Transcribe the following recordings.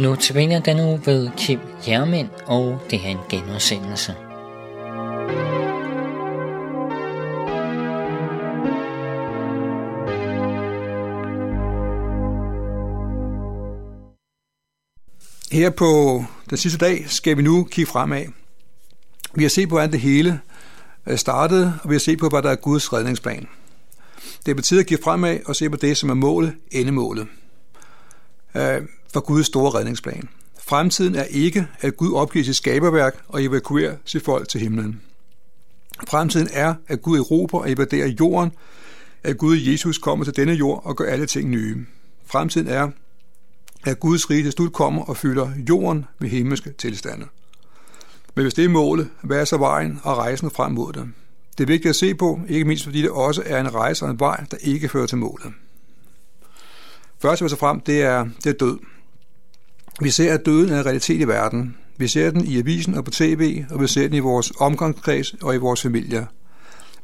Nu tilbage den uge ved Kim Jermin, og det er en genudsendelse. Her på den sidste dag skal vi nu kigge fremad. Vi har set på, hvordan det hele øh, startede, og vi har set på, hvad der er Guds redningsplan. Det betyder at kigge fremad og se på det, som er målet, endemålet øh, for Guds store redningsplan. Fremtiden er ikke, at Gud opgiver sit skaberværk og evakuerer sit folk til himlen. Fremtiden er, at Gud erobrer og evaderer jorden, at Gud Jesus kommer til denne jord og gør alle ting nye. Fremtiden er, at Guds rige til slut kommer og fylder jorden med himmelske tilstande. Men hvis det er målet, hvad er så vejen og rejsen frem mod det? Det er vigtigt at se på, ikke mindst fordi det også er en rejse og en vej, der ikke fører til målet. Først så frem, det er, det er død. Vi ser, at døden er en realitet i verden. Vi ser den i avisen og på tv, og vi ser den i vores omgangskreds og i vores familier.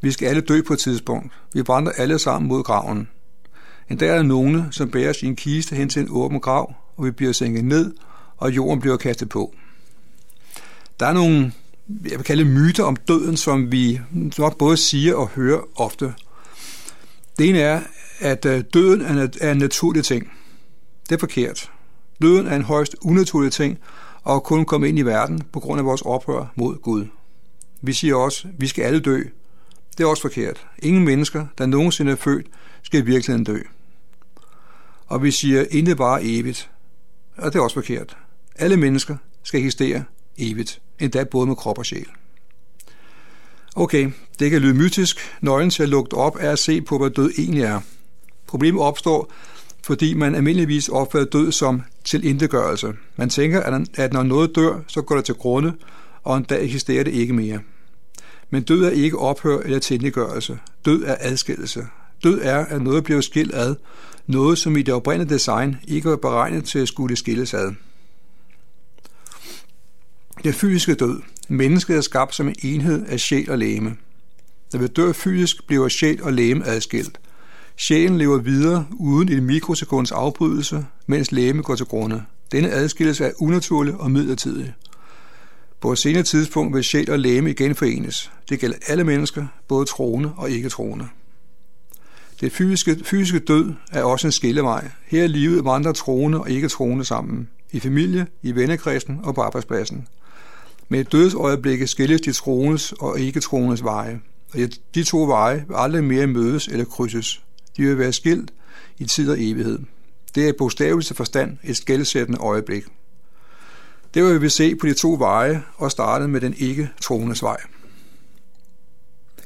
Vi skal alle dø på et tidspunkt. Vi vandrer alle sammen mod graven. En dag er der nogle, som bærer sin kiste hen til en åben grav, og vi bliver sænket ned, og jorden bliver kastet på. Der er nogle, jeg vil kalde myter om døden, som vi nok både siger og hører ofte. Det ene er, at øh, døden er en naturlig ting. Det er forkert. Døden er en højst unaturlig ting, og kun komme ind i verden på grund af vores oprør mod Gud. Vi siger også, at vi skal alle dø. Det er også forkert. Ingen mennesker, der nogensinde er født, skal i virkeligheden dø. Og vi siger, intet bare evigt. Og det er også forkert. Alle mennesker skal eksistere evigt, endda både med krop og sjæl. Okay, det kan lyde mytisk. Nøglen til at lugte op er at se på, hvad død egentlig er. Problemet opstår, fordi man almindeligvis opfatter død som til indegørelse. Man tænker, at når noget dør, så går det til grunde, og en dag eksisterer det ikke mere. Men død er ikke ophør eller tilintetgørelse. Død er adskillelse. Død er, at noget bliver skilt ad. Noget, som i det oprindelige design ikke var beregnet til at skulle skilles ad. Det fysiske død. Mennesket er skabt som en enhed af sjæl og læme. Når vi dør fysisk, bliver sjæl og læme adskilt. Sjælen lever videre uden en mikrosekunds afbrydelse, mens læme går til grunde. Denne adskillelse er unaturlig og midlertidig. På et senere tidspunkt vil sjæl og læme igen forenes. Det gælder alle mennesker, både troende og ikke troende. Det fysiske, fysiske død er også en skillevej. Her er livet vandrer troende og ikke troende sammen. I familie, i vennekredsen og på arbejdspladsen. Med et dødsøjeblik skilles de troendes og ikke troendes veje. Og de to veje vil aldrig mere mødes eller krydses. De vil være skilt i tid og evighed. Det er i bogstaveligste forstand et skældsættende øjeblik. Det vil vi se på de to veje og starte med den ikke-troendes vej.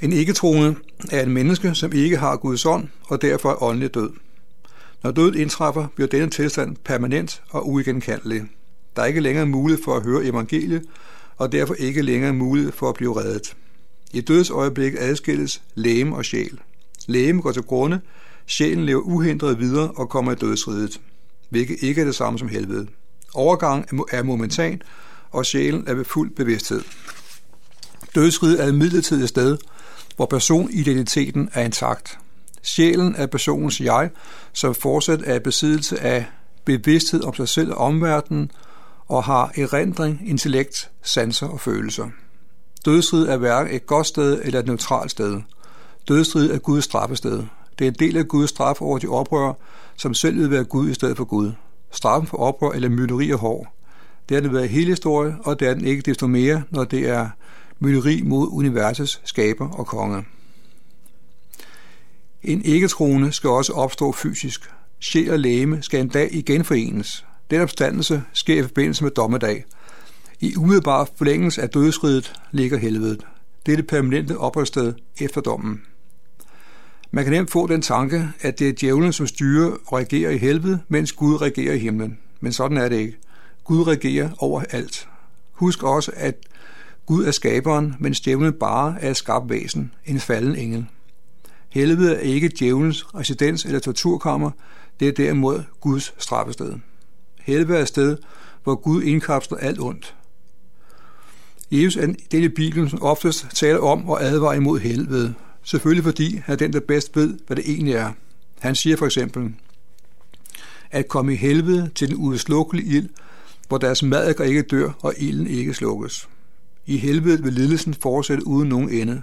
En ikke-troende er en menneske, som ikke har Guds ånd og derfor er åndelig død. Når død indtræffer, bliver denne tilstand permanent og uigenkaldelig. Der er ikke længere mulighed for at høre evangeliet, og derfor ikke længere mulighed for at blive reddet. I dødsøjeblik adskilles læme og sjæl. Læme går til grunde, sjælen lever uhindret videre og kommer i dødsriget, hvilket ikke er det samme som helvede. Overgang er momentan, og sjælen er ved fuld bevidsthed. Dødsriget er et midlertidigt sted, hvor personidentiteten er intakt. Sjælen er personens jeg, som fortsat er i besiddelse af bevidsthed om sig selv og omverdenen, og har erindring, intellekt, sanser og følelser. Dødsriget er hverken et godt sted eller et neutralt sted. Dødstrid er Guds straffested. Det er en del af Guds straf over de oprør, som selv vil være Gud i stedet for Gud. Straffen for oprør eller myteri er hård. Det har den været hele historien, og det er den ikke desto mere, når det er myteri mod universets skaber og konge. En ikke-troende skal også opstå fysisk. Sjæl og læme skal en dag igen forenes. Den opstandelse sker i forbindelse med dommedag. I umiddelbar forlængelse af dødsridet ligger helvedet. Det er det permanente opholdssted efter dommen. Man kan nemt få den tanke, at det er djævlen, som styrer og regerer i helvede, mens Gud regerer i himlen. Men sådan er det ikke. Gud regerer over alt. Husk også, at Gud er skaberen, mens djævlen bare er et skabt væsen, en falden engel. Helvede er ikke djævelens residens eller torturkammer, det er derimod Guds straffested. Helvede er et sted, hvor Gud indkapsler alt ondt. Jesus er den i Bibelen, som oftest taler om og advarer imod helvede. Selvfølgelig fordi han er den, der bedst ved, hvad det egentlig er. Han siger for eksempel, at komme i helvede til den udslukkelige ild hvor deres mad ikke dør og ilden ikke slukkes. I helvede vil lidelsen fortsætte uden nogen ende.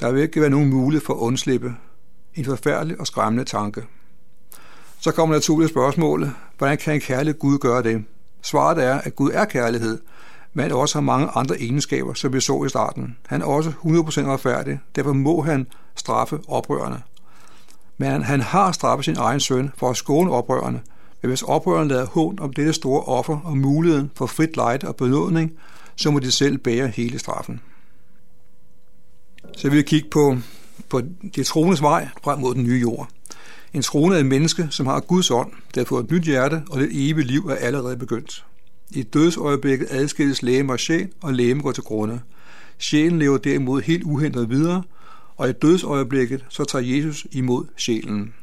Der vil ikke være nogen mulighed for at undslippe. En forfærdelig og skræmmende tanke. Så kommer naturligt spørgsmålet, hvordan kan en kærlig Gud gøre det? Svaret er, at Gud er kærlighed, men også har mange andre egenskaber, som vi så i starten. Han er også 100% retfærdig, derfor må han straffe oprørerne. Men han har straffet sin egen søn for at skåne oprørerne, men hvis oprørerne lader hånd om dette store offer og muligheden for frit lejde og benådning, så må de selv bære hele straffen. Så vil vi kigge på, på det troendes vej frem mod den nye jord. En troende er en menneske, som har Guds ånd, der har fået et nyt hjerte, og det evige liv er allerede begyndt. I dødsøjeblikket adskilles læge og sjæl, og læge går til grunde. Sjælen lever derimod helt uhindret videre, og i dødsøjeblikket så tager Jesus imod sjælen.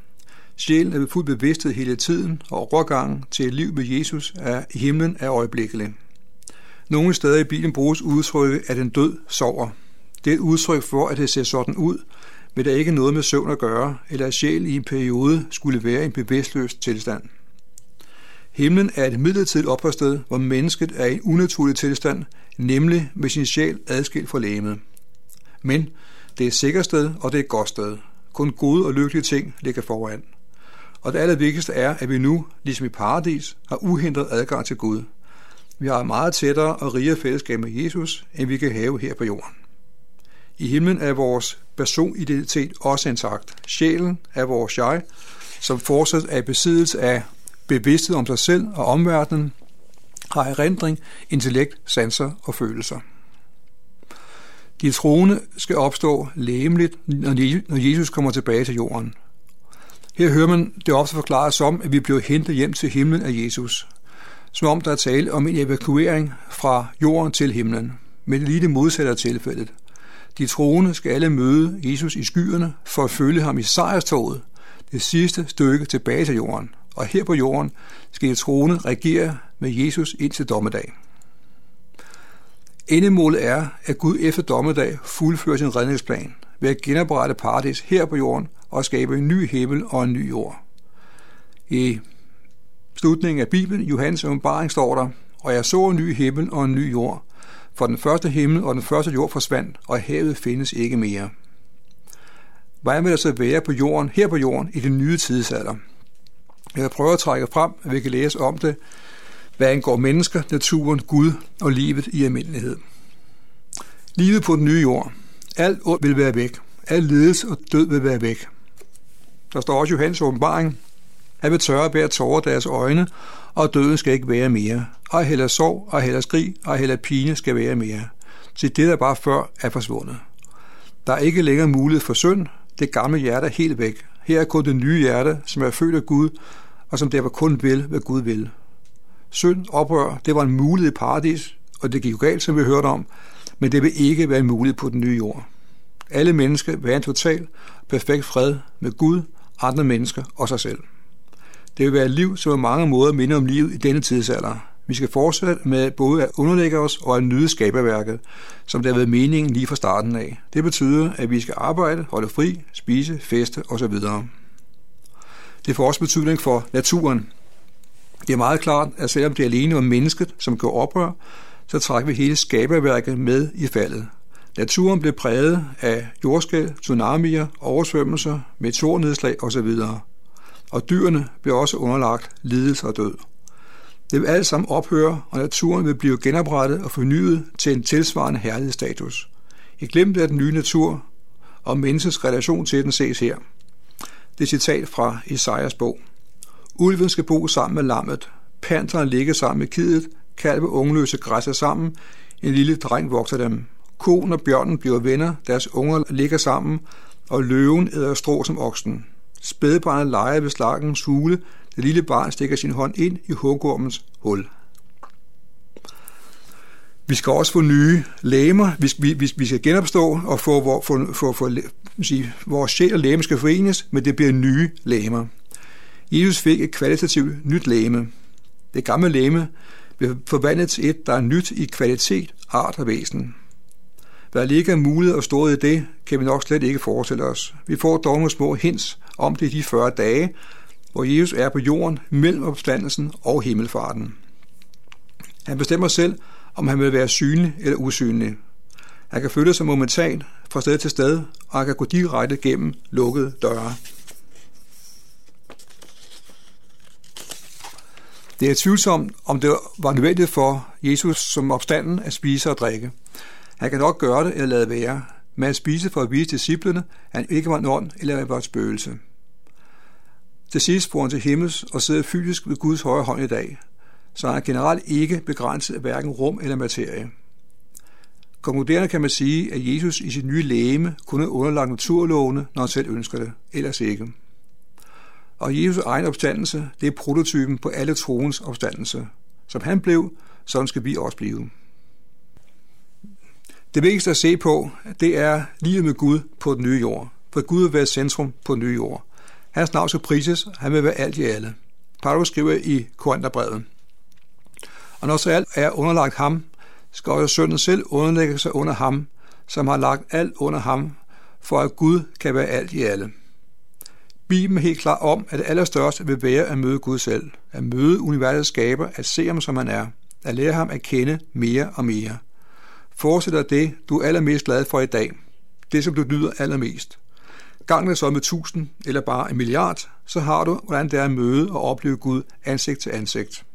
Sjælen er ved fuld bevidsthed hele tiden, og overgangen til et liv med Jesus er i himlen er øjeblikkelig. Nogle steder i Bibelen bruges udtrykket, at en død sover. Det er et udtryk for, at det ser sådan ud, men der er ikke noget med søvn at gøre, eller at sjæl i en periode skulle være i en bevidstløs tilstand. Himlen er et midlertidigt opholdssted, hvor mennesket er i en unaturlig tilstand, nemlig med sin sjæl adskilt fra lægemet. Men det er et sikkert sted, og det er et godt sted. Kun gode og lykkelige ting ligger foran. Og det allervigtigste er, at vi nu, ligesom i paradis, har uhindret adgang til Gud. Vi har meget tættere og rigere fællesskab med Jesus, end vi kan have her på jorden. I himlen er vores personidentitet også intakt. Sjælen er vores jeg, som fortsat er i besiddelse af bevidsthed om sig selv og omverdenen, har erindring, intellekt, sanser og følelser. De troende skal opstå læmeligt, når Jesus kommer tilbage til jorden. Her hører man det ofte forklaret som, at vi bliver hentet hjem til himlen af Jesus. Som om der er tale om en evakuering fra jorden til himlen. Men lige det modsatte af tilfældet. De troende skal alle møde Jesus i skyerne for at følge ham i sejrstoget, det sidste stykke tilbage til jorden. Og her på jorden skal de troende regere med Jesus indtil dommedag. Endemålet er, at Gud efter dommedag fuldfører sin redningsplan ved at genoprette paradis her på jorden og skabe en ny himmel og en ny jord. I slutningen af Bibelen, Johannes åbenbaring, står der, og jeg så en ny himmel og en ny jord, for den første himmel og den første jord forsvandt, og havet findes ikke mere. Hvordan vil der så være på jorden, her på jorden, i den nye tidsalder? Jeg prøver at trække frem, at vi kan læse om det, hvad angår mennesker, naturen, Gud og livet i almindelighed. Livet på den nye jord. Alt ondt vil være væk. Al ledelse og død vil være væk. Der står også i Johannes åbenbaring, han vil tørre bære tårer deres øjne, og døden skal ikke være mere. Og heller sorg, og heller skrig, og heller pine skal være mere. Så det, der bare før, er forsvundet. Der er ikke længere mulighed for synd. Det gamle hjerte er helt væk. Her er kun det nye hjerte, som er født af Gud, og som derfor kun vil, hvad Gud vil. Synd, oprør, det var en mulighed i paradis, og det gik jo galt, som vi hørte om, men det vil ikke være en mulighed på den nye jord. Alle mennesker vil have en total, perfekt fred med Gud, andre mennesker og sig selv. Det vil være et liv, som på mange måder minder om livet i denne tidsalder. Vi skal fortsætte med både at underlægge os og at nyde skaberværket, som det har været meningen lige fra starten af. Det betyder, at vi skal arbejde, holde fri, spise, feste osv. Det får også betydning for naturen. Det er meget klart, at selvom det alene var mennesket, som går oprør, så trækker vi hele skaberværket med i faldet. Naturen blev præget af jordskæl, tsunamier, oversvømmelser, meteornedslag osv. Og dyrene blev også underlagt lidelse og død. Det vil alt sammen ophøre, og naturen vil blive genoprettet og fornyet til en tilsvarende herlighedsstatus. I glemte af den nye natur og menneskets relation til den ses her. Det er citat fra Isaias bog. Ulven skal bo sammen med lammet, panteren ligger sammen med kidet, kalve ungløse græsser sammen, en lille dreng vokser dem. Koen og bjørnen bliver venner, deres unger ligger sammen, og løven æder strå som oksen. Spædbarnet leger ved slakkens hule, det lille barn stikker sin hånd ind i hugormens hul. Vi skal også få nye læmer. Vi, vi, vi skal genopstå og få, for, for, for, for, sige, vores sjæl og læme skal forenes, men det bliver nye læmer. Jesus fik et kvalitativt nyt læme. Det gamle læme blev forvandlet til et, der er nyt i kvalitet, art og væsen. Hvad der ligger muligt og stået i det, kan vi nok slet ikke forestille os. Vi får dog nogle små hints om det de 40 dage, hvor Jesus er på jorden mellem opstandelsen og himmelfarten. Han bestemmer selv, om han vil være synlig eller usynlig. Han kan føle sig momentant fra sted til sted, og han kan gå direkte gennem lukkede døre. Det er tvivlsomt, om det var nødvendigt for Jesus som opstanden at spise og drikke. Han kan nok gøre det eller lade være, men at spise for at vise disciplene, at han ikke var en ånd eller var et spøgelse. Til sidst får han til himmels og sidder fysisk ved Guds højre hånd i dag, så han generelt ikke begrænset af hverken rum eller materie. Konkluderende kan man sige, at Jesus i sit nye læme kunne underlagt naturlovene, når han selv ønsker det, ellers ikke. Og Jesus egen opstandelse, det er prototypen på alle troens opstandelse. Som han blev, sådan skal vi også blive. Det vigtigste at se på, det er livet med Gud på den nye jord. For Gud vil være centrum på den nye jord. Hans navn skal prises, han vil være alt i alle. Paulus skriver i Korintherbrevet. Og når så alt er underlagt ham, skal jo sønnen selv underlægge sig under ham, som har lagt alt under ham, for at Gud kan være alt i alle. Bibelen er helt klar om, at det allerstørste vil være at møde Gud selv, at møde universets skaber, at se ham som han er, at lære ham at kende mere og mere. Forestil dig det, du er allermest glad for i dag, det som du nyder allermest. Gang det så med tusind eller bare en milliard, så har du, hvordan det er at møde og opleve Gud ansigt til ansigt.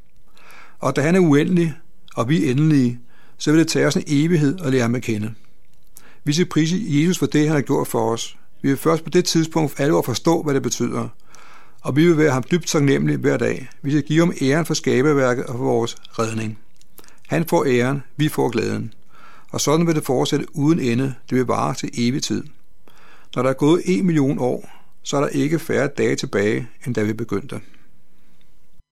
Og da han er uendelig, og vi er endelige, så vil det tage os en evighed at lære ham at kende. Vi skal prise Jesus for det, han har gjort for os. Vi vil først på det tidspunkt for alvor forstå, hvad det betyder. Og vi vil være ham dybt taknemmelige hver dag. Vi skal give ham æren for skaberværket og for vores redning. Han får æren, vi får glæden. Og sådan vil det fortsætte uden ende. Det vil vare til evig tid. Når der er gået en million år, så er der ikke færre dage tilbage, end da vi begyndte.